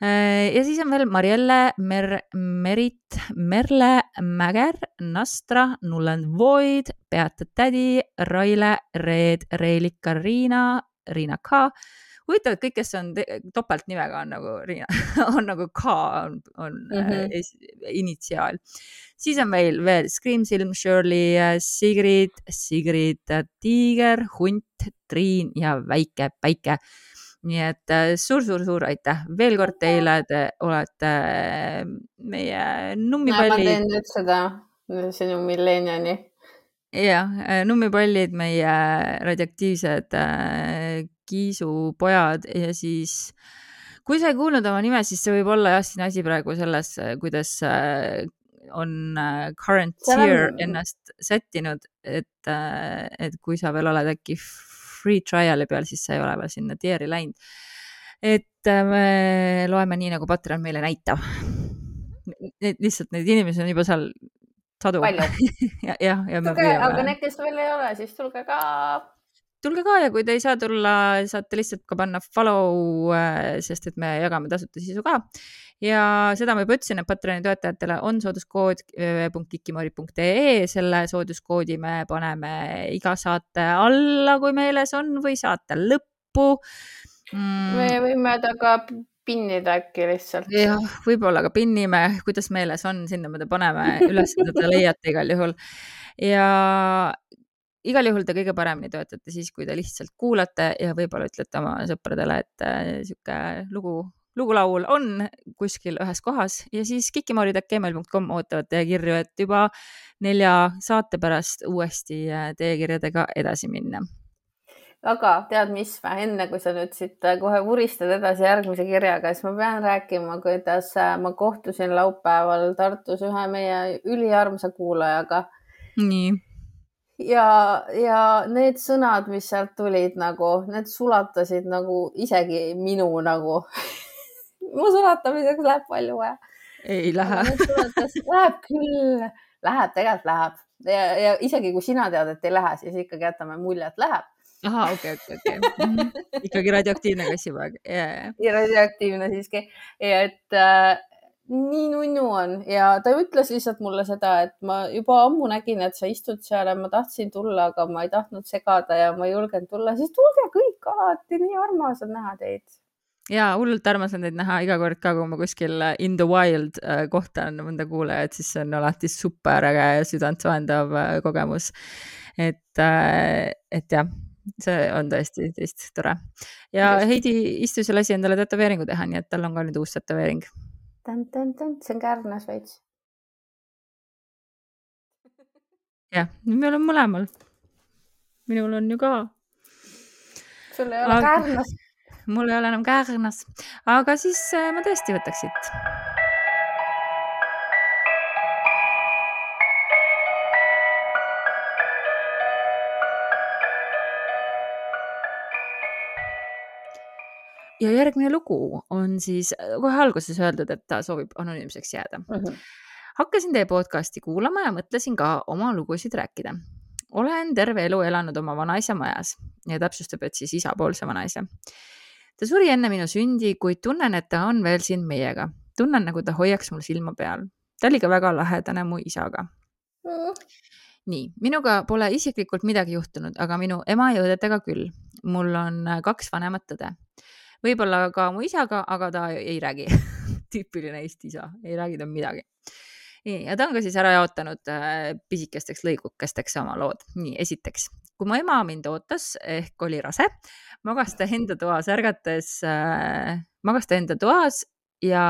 äh,. ja siis on veel Marielle, Mer-, Merit, Merle, Mäger, Nastra, Nullend Void, Beata Tädi, Raile, Reet, Reelik, Kariina, Riina K. huvitav, et kõik, kes on topeltnimega on nagu Riina [laughs] on nagu K on, on mm -hmm. es, initsiaal. siis on meil veel Screamsilm, Shirley, äh, Sigrid, Sigrid, äh, Tiiger, Hunt, Triin ja Väike Päike nii et suur-suur-suur aitäh veel kord teile, te olete meie nummipallid. ma teen nüüd seda sinu milleniani jah, äh, nummipallid, meie radioaktiivsed äh, kiisupojad ja siis kui sa ei kuulnud oma nime, siis see võib olla jah, siin asi praegu selles, äh, kuidas on current tier on... ennast sättinud, et, et kui sa veel oled äkki free trial'i peal, siis sa ei ole veel sinna tier'i läinud. et me loeme nii, nagu Patreon meile näitab. lihtsalt neid inimesi on juba seal sadu. [laughs] jah, ja, ja me püüame. aga need, kes veel ei ole, siis tulge ka. tulge ka ja kui te ei saa tulla, saate lihtsalt ka panna follow, äh, sest et me jagame tasuta sisu ka. ja seda ma juba ütlesin, et Patreoni toetajatele on sooduskood www.kikimori.ee, selle sooduskoodi me paneme iga saate alla, kui meeles on, või saate lõppu mm.. me võime ta ka pinnida äkki lihtsalt. jah, võib-olla ka pinnime, kuidas meeles on, sinna me ta paneme üles, te leiate igal juhul. ja igal juhul te kõige paremini töötate siis, kui te lihtsalt kuulate ja võib-olla ütlete oma sõpradele, et äh, sihuke lugu, lugulaul on kuskil ühes kohas ja siis kikimoorid.gmail.com ootavad teie kirju, et juba nelja saate pärast uuesti äh, teie kirjadega edasi minna aga tead, mis enne kui sa nüüd siit äh, kohe vuristad edasi järgmise kirjaga, siis ma pean rääkima, kuidas äh, ma kohtusin laupäeval Tartus ühe meie üliarmsa kuulajaga. nii. ja, ja need sõnad, mis sealt tulid nagu, need sulatasid nagu isegi minu nagu [laughs] mu sulatamiseks läheb palju vaja. ei lähe. Läheb küll, läheb, tegelikult läheb ja, ja isegi kui sina tead, et ei lähe, siis ikkagi jätame mulje, et läheb. Ahah, okei okay,, okei okay,, okei okay.. ikkagi radioaktiivne kassipoeg yeah.. ja radioaktiivne siiski, et äh, nii nunnu on ja ta ütles lihtsalt mulle seda, et ma juba ammu nägin, et sa istud seal ja ma tahtsin tulla, aga ma ei tahtnud segada ja ma ei julgenud tulla, siis tulge kõik alati, nii armas on näha teid. Ja hullult armas on teid näha iga kord ka, kui ma kuskil äh, in the wild äh, kohtan mõnda kuulajat, siis see on alati super äge ja südantsoojendav äh, kogemus. et, et jah, see on tõesti, tõesti tore. ja Heidi istus ja lasi endale tätoveeringu teha, nii et tal on ka nüüd uus tätoveering. see on kärnas veits. jah, meil on mõlemal. minul on ju ka. sul ei ole Aga... kärnas mul ei ole enam käekõrnas, aga siis äh, ma tõesti võtaks siit. Ja järgmine lugu on siis kohe alguses öeldud, et ta soovib anonüümseks jääda mm. -hmm. hakkasin teie podcast'i kuulama ja mõtlesin ka oma lugusid rääkida olen terve elu elanud oma vanaisa majas ja täpsustab, et siis isapoolse vanaisa ta suri enne minu sündi, kuid tunnen, et ta on veel siin meiega. tunnen, nagu ta hoiaks mul silma peal. ta oli ka väga lahedane mu isaga mm.. nii, minuga pole isiklikult midagi juhtunud, aga minu ema ja õdedega küll. mul on äh, kaks vanemat õde. Võib-olla ka mu isaga, aga ta ei räägi [laughs] tüüpiline Eesti isa, ei räägi ta midagi ja ta on ka siis ära jaotanud äh, pisikesteks lõigukesteks oma lood. nii, esiteks, kui mu ema mind ootas ehk oli rase, magas ta enda toas ärgates äh,, magas ta enda toas ja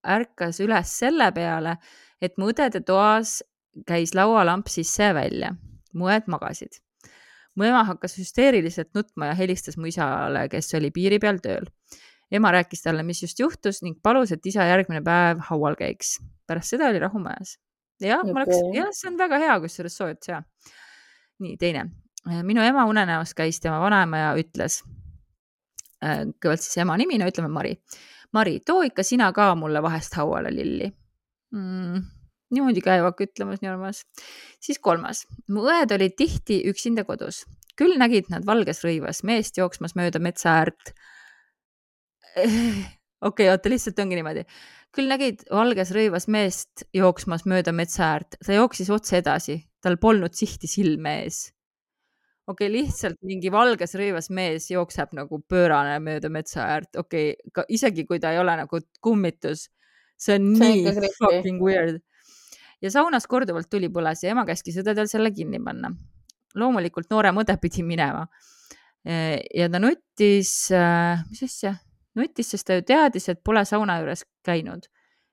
ärkas üles selle peale, et mu õdede toas käis laualamp sisse ja välja. mu õed magasid. Mu ema hakkas hüsteeriliselt nutma ja helistas mu isale, kes oli piiri peal tööl. ema rääkis talle, mis just juhtus ning palus, et isa järgmine päev haual käiks. pärast seda oli rahu majas. jah okay., ma oleks, jah, see on väga hea, kusjuures soovitus ja. nii, teine minu ema unenäos käis tema vanaema ja ütles, äh, kõigepealt siis ema nimi, no ütleme Mari. Mari, too ikka sina ka mulle vahest hauale lilli mm,. Niimoodi käivak ütlemas nii armas. siis kolmas, mu õed olid tihti üksinda kodus, küll nägid nad valges rõivas meest jooksmas mööda metsa äärt. [laughs] okei okay,, oota, lihtsalt ongi niimoodi. küll nägid valges rõivas meest jooksmas mööda metsa äärt, ta jooksis otse edasi, tal polnud sihti silme ees okei okay,, lihtsalt mingi valges rõivas mees jookseb nagu pöörane mööda metsa äärt, okei okay,, isegi kui ta ei ole nagu kummitus, see on see nii fucking weird. Ja saunas korduvalt tuli põles ja ema käskis õdedel selle kinni panna. loomulikult noorem õde pidi minema. ja ta nuttis, mis asja, nuttis, sest ta ju teadis, et pole sauna juures käinud.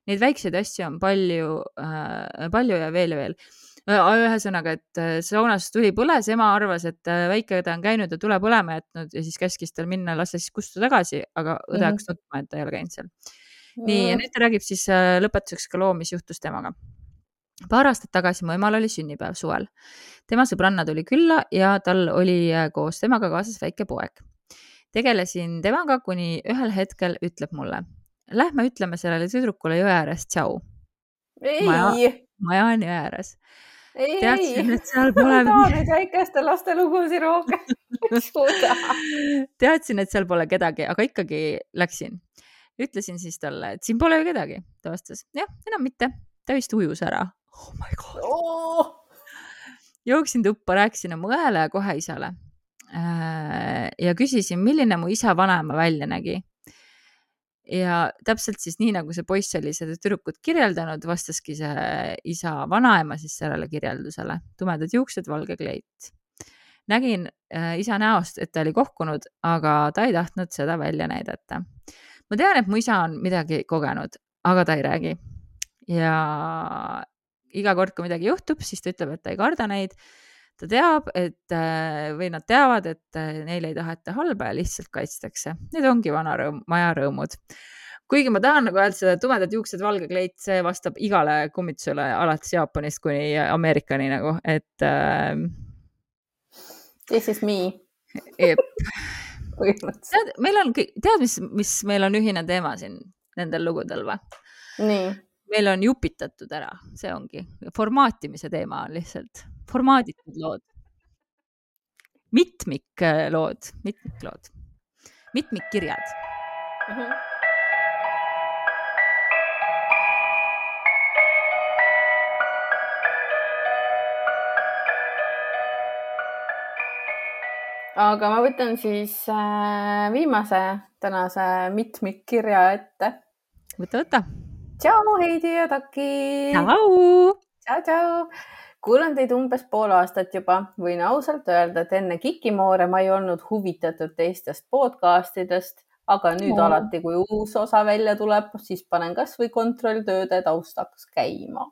Neid väikseid asju on palju äh,, palju ja veel ja veel ühesõnaga, et äh, saunas tuli põles, ema arvas, et äh, väikeõde on käinud ja tule põlema jätnud ja siis käskis tal minna, lasta siis kustuda tagasi, aga õde mhm. hakkas mm nutma, et ta ei ole käinud seal. nii, ja nüüd ta räägib siis äh, lõpetuseks ka loo, mis juhtus temaga. Paar aastat tagasi mu emal oli sünnipäev suvel. tema sõbranna tuli külla ja tal oli koos temaga kaasas väike poeg. tegelesin temaga, kuni ühel hetkel ütleb mulle, lähme ütleme sellele tüdrukule jõe ääres tšau. maja, maja on jõe ääres ei, ei, et seal [laughs] pole. ma tahan väikeste laste lugusid rohkem [laughs] teadsin, et seal pole kedagi, aga ikkagi läksin. ütlesin siis talle, et siin pole ju kedagi. ta vastas, jah, enam mitte, ta vist ujus ära. Oh my god oh!. jooksin tuppa, rääkisin oma õele ja kohe isale. Äh, ja küsisin, milline mu isa vanaema välja nägi ja täpselt siis nii, nagu see poiss oli seda tüdrukut kirjeldanud, vastaski see isa vanaema siis sellele kirjeldusele. tumedad juuksed, valge kleit. nägin äh, isa näost, et ta oli kohkunud, aga ta ei tahtnud seda välja näidata. ma tean, et mu isa on midagi kogenud, aga ta ei räägi. ja iga kord, kui midagi juhtub, siis ta ütleb, et ta ei karda neid ta teab, et äh, või nad teavad, et äh, neile ei taheta halba ja lihtsalt kaitstakse. Need ongi vana rõõm, maja rõõmud. kuigi ma tahan nagu öelda seda tumedad juuksed, valge kleit, see vastab igale kummitusele alates Jaapanist kuni Ameerikani nagu, et äh,. This is me. [laughs] tead, meil on, tead, mis, mis meil on ühine teema siin nendel lugudel või? nii. Meil on jupitatud ära, see ongi, formaatimise teema on lihtsalt, formaaditud lood. mitmiklood, mitmiklood, mitmikkirjad uh. Mhm. -huh. aga ma võtan siis äh, viimase tänase mitmikkirja ette. võta, võta. Tšau, Heidi ja Taki. tšau. tšau, tšau. kuulan teid umbes pool aastat juba, võin ausalt öelda, et enne Kikimoore ma ei olnud huvitatud teistest podcastidest, aga nüüd no. alati, kui uus osa välja tuleb, siis panen kasvõi kontrolltööde taustaks käima.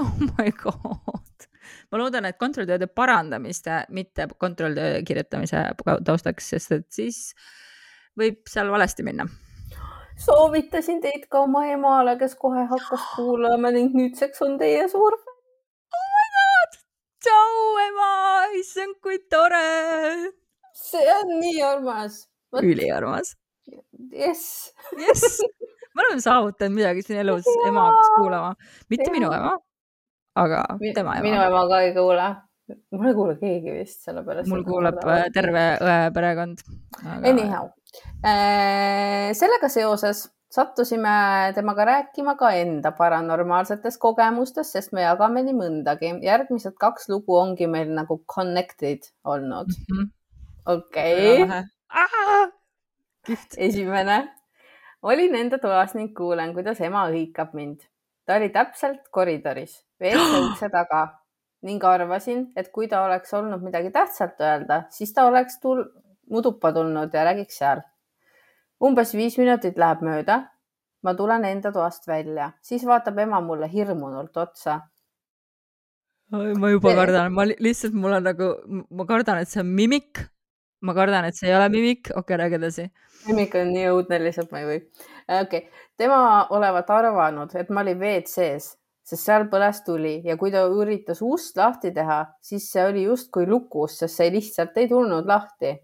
oh my god ma loodan, et kontrolltööde parandamiste, mitte kontrolltöö kirjutamise taustaks, sest et siis võib seal valesti minna. Soovitasin teid ka oma emale, kes kohe hakkas [gasps] kuulama ning nüüdseks on teie suur fänn. oh my god, tšau ema, issand kui tore. see on nii armas. üliarmas. jess. jess, [laughs] me oleme saavutanud midagi siin elus, ema hakkas kuulama, mitte ja. minu ema aga tema ema. minu ema ka ei kuule. mul ei kuule keegi vist, sellepärast. mul kuuleb äh, terve õe perekond aga.... Anyhow äh,, sellega seoses sattusime temaga rääkima ka enda paranormaalsetest kogemustest, sest me jagame nii mõndagi. järgmised kaks lugu ongi meil nagu connected olnud. -hmm.. okei. Esimene. olin enda toas ning kuulen, kuidas ema hõikab mind. ta oli täpselt koridoris WC ukse [gasps] taga. Ning arvasin, et kui ta oleks olnud midagi tähtsat öelda, siis ta oleks tul-, mu tuppa tulnud ja räägiks seal. umbes viis minutit läheb mööda. ma tulen enda toast välja, siis vaatab ema mulle hirmunult otsa. ma juba kardan, ma lihtsalt, mul on nagu, ma kardan, et see on mimik. ma kardan, et see ei ole mimik. okei okay,, räägi edasi. mimik on nii õudne, lihtsalt ma ei või. okei okay., tema olevat arvanud, et ma olin WC-s sest seal põles tuli ja kui ta üritas ust lahti teha, siis see oli justkui lukus, sest see lihtsalt ei tulnud lahti.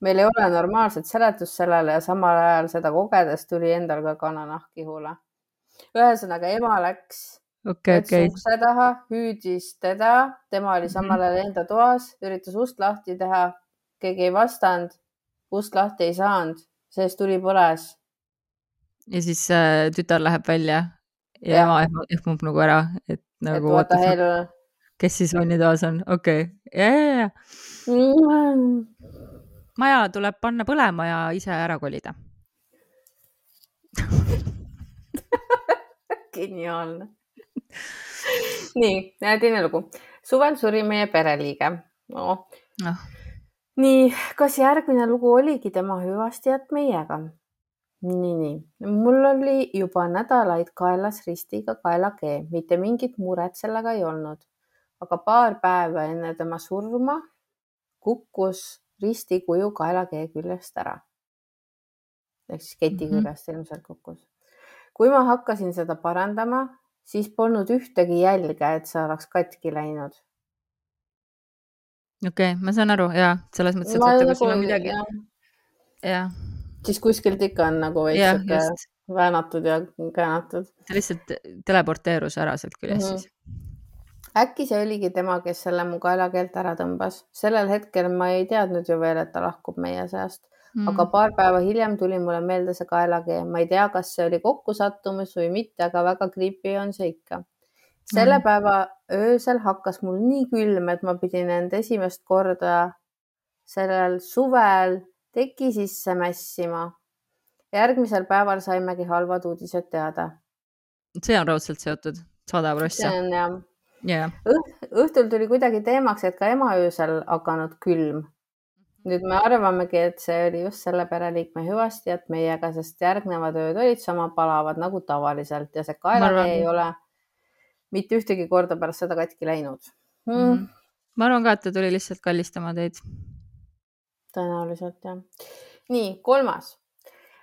Meil ei ole normaalset seletust sellele ja samal ajal seda kogedes tuli endal ka kananahk ihule. ühesõnaga ema läks okay, okay. ukse taha, hüüdis teda, tema oli samal ajal enda toas, üritas ust lahti teha, keegi ei vastanud, ust lahti ei saanud, seest tuli põles. ja siis äh, tütar läheb välja ja ema ehmub nagu ära, et nagu. et the hell. kes siis vannitoas on, okei okay., ja, ja, ja. Maja tuleb panna põlema ja ise ära kolida [laughs] geniaalne. nii, teine lugu. suvel suri meie pereliige no.. No. nii, kas järgmine lugu oligi tema hüvastijätt meiega? nii, nii, mul oli juba nädalaid kaelas ristiga kaelakee, mitte mingit muret sellega ei olnud. aga paar päeva enne tema surma kukkus risti kuju kaelakee küljest ära. ehk siis keti küljest mm -hmm. ilmselt kukkus. kui ma hakkasin seda parandama, siis polnud ühtegi jälge, et see oleks katki läinud. okei okay,, ma saan aru ja selles mõttes, et vaata, kui sul on midagi. jah siis kuskilt ikka on nagu veits sihuke väänatud ja käänatud. ta lihtsalt teleporteerus ära sealt küljest mm -hmm. siis. Äkki see oligi tema, kes selle mu kaelakeelt ära tõmbas. sellel hetkel ma ei teadnud ju veel, et ta lahkub meie seast mm. aga paar päeva hiljem tuli mulle meelde see kaelakeel. ma ei tea, kas see oli kokkusattumus või mitte, aga väga creepy on see ikka. selle mm. päeva öösel hakkas mul nii külm, et ma pidin end esimest korda sellel suvel teki sisse mässima. järgmisel päeval saimegi halvad uudised teada. see on raudselt seotud, sada prossa. see on jah yeah.. õhtul tuli kuidagi teemaks, et ka ema öösel hakanud külm. nüüd me arvamegi, et see oli just selle pereliikme hüvastijätt meiega, sest järgnevad ööd olid sama palavad nagu tavaliselt ja see kaelatee ei ole mitte ühtegi korda pärast seda katki läinud hmm.. Mm -hmm. ma arvan ka, et ta tuli lihtsalt kallistama teid tõenäoliselt jah. nii, kolmas.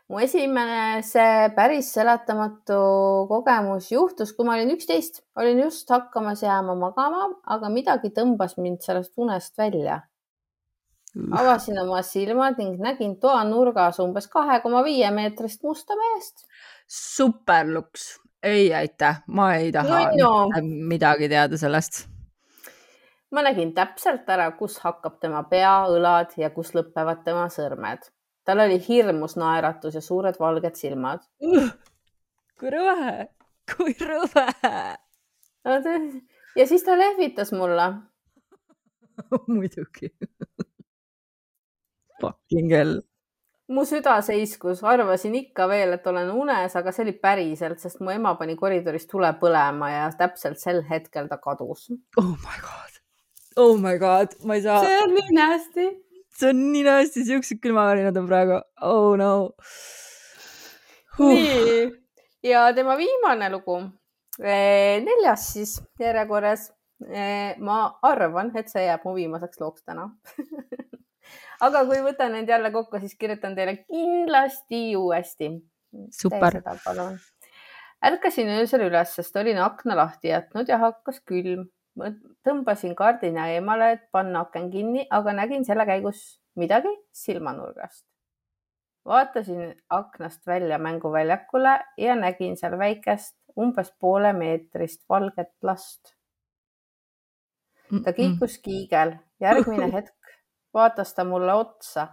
Mu esimene see päris seletamatu kogemus juhtus, kui ma olin üksteist, olin just hakkamas jääma magama, aga midagi tõmbas mind sellest unest välja. avasin oma silmad ning nägin toanurgas umbes kahe koma viie meetrist musta meest. superluks, ei aitäh, ma ei taha No, no. midagi teada sellest. ma nägin täpselt ära, kus hakkab tema pea, õlad ja kus lõpevad tema sõrmed. Tal oli hirmus naeratus ja suured valged silmad. kui rõve, kui rõve. ja siis ta lehvitas mulle. [laughs] muidugi. Fucking hell. mu süda seiskus, arvasin ikka veel, et olen unes, aga see oli päriselt, sest mu ema pani koridoris tule põlema ja täpselt sel hetkel ta kadus. Oh my god. Oh my god, ma ei saa. see on nii nästi. See on nii hästi, siuksed külmavärinad on praegu. Oh no huh.. nii ja tema viimane lugu, neljas siis järjekorras. ma arvan, et see jääb mu viimaseks looks täna [laughs] aga kui võtan need jälle kokku, siis kirjutan teile kindlasti uuesti. super. ärkasin öösel üles, sest olin akna lahti jätnud ja hakkas külm. Tõmbasin kardina eemale, et panna aken kinni, aga nägin selle käigus midagi silmanurgast. vaatasin aknast välja mänguväljakule ja nägin seal väikest, umbes poole meetrist valget last. ta kiikus kiigel, järgmine [laughs] hetk vaatas ta mulle otsa.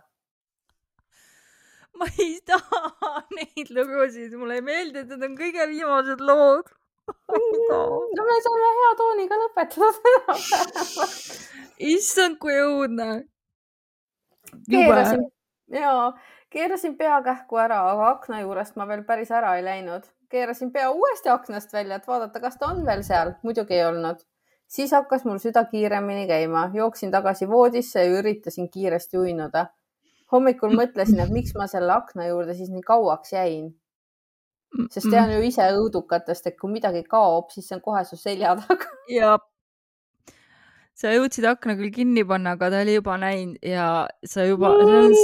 ma ei taha neid lugusid, mulle ei meeldi, et need on kõige viimased lood. No me saame hea tooniga lõpetada seda issand, kui õudne. keerasin ja keerasin pea kähku ära, aga akna juurest ma veel päris ära ei läinud. keerasin pea uuesti aknast välja, et vaadata, kas ta on veel seal. muidugi ei olnud siis hakkas mul süda kiiremini käima, jooksin tagasi voodisse ja üritasin kiiresti uinuda. hommikul mõtlesin, et miks ma selle akna juurde siis nii kauaks jäin. Sest tean ju ise õudukatest, et kui midagi kaob, siis see on kohe su selja taga. [laughs] ja sa jõudsid akna küll kinni panna, aga ta oli juba näinud ja sa juba,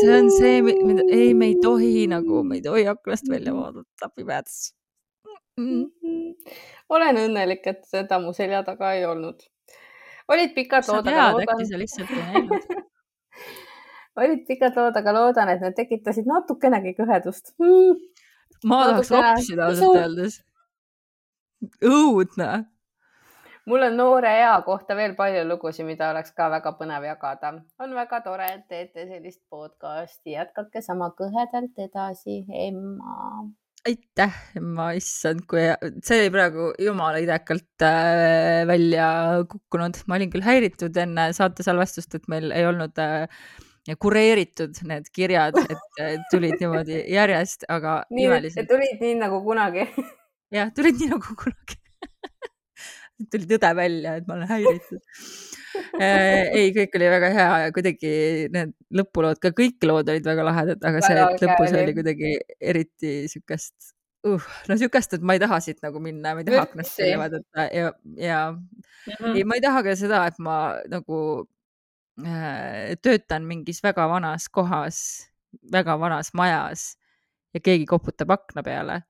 see on, see mida ei, me ei tohi nagu, me ei tohi aknast välja vaadata pimedas mm.. olen õnnelik, et seda mu selja taga ei olnud. olid pikad lood, aga loodan. äkki sa lihtsalt ei näinud. [laughs] Olid pikad lood, aga loodan, et need tekitasid natukenegi kõhedust. Mm.. Ma tahaks lapsida ausalt öeldes. õudne. mul on noore ea kohta veel palju lugusid, mida oleks ka väga põnev jagada. on väga tore, et teete sellist podcasti, jätkake sama kõhedalt edasi, Emma aitäh, ma issand, kui see oli praegu jumala idekalt äh, välja kukkunud, ma olin küll häiritud enne saate salvestust, et meil ei olnud äh, kureeritud need kirjad, et tulid niimoodi järjest, aga nii, imeliselt. tulid nii nagu kunagi. jah, tulid nii nagu kunagi tuli tõde välja, et ma olen häiritud Äh, ei, kõik oli väga hea ja kuidagi need lõpulood, ka kõik lood olid väga lahedad, aga see, lõpus oli kuidagi eriti siukest uh,, no siukest, et ma ei taha siit nagu minna, ma ei taha aknast välja vaadata ja, ja mm -hmm. ei, ma ei taha ka seda, et ma nagu töötan mingis väga vanas kohas, väga vanas majas ja keegi koputab akna peale.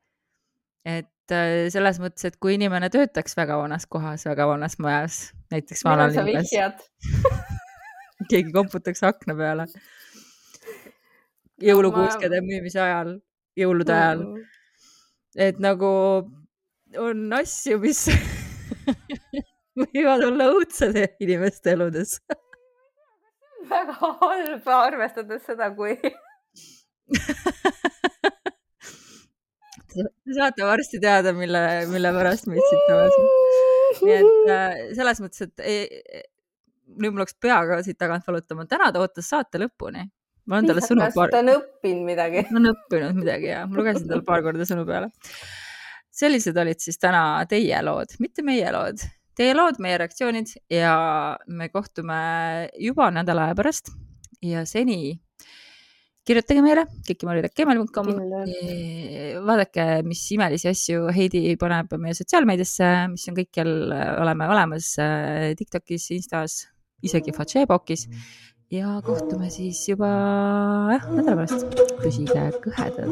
et Äh, selles mõttes, et kui inimene töötaks väga vanas kohas, väga vanas majas, näiteks vanalinnas. [laughs] keegi koputaks akna peale. jõulukuuskede ma... müümise ajal, jõulude ajal et nagu on asju, mis [laughs] võivad olla õudsed inimeste eludes [laughs] väga halb, arvestades seda, kui Te saate varsti teada, mille, mille pärast meid siit tabasin. nii et äh, selles mõttes, et e, e, nüüd mul hakkas peaga siit tagant valutama. täna ta ootas saate lõpuni. ma olen talle sõnu paar. ta on õppinud midagi. ta on õppinud midagi ja ma lugesin talle paar korda sõnu peale. sellised olid siis täna teie lood, mitte meie lood. Teie lood, meie reaktsioonid ja me kohtume juba nädala aja pärast ja seni kirjutage meile kikimaarid.gmail.com. vaadake, mis imelisi asju Heidi paneb meie sotsiaalmeediasse, mis on kõikjal, oleme olemas äh, Tiktokis, Instas, isegi Facebookis ja kohtume siis juba jah, nädala pärast. püsige kõhedad.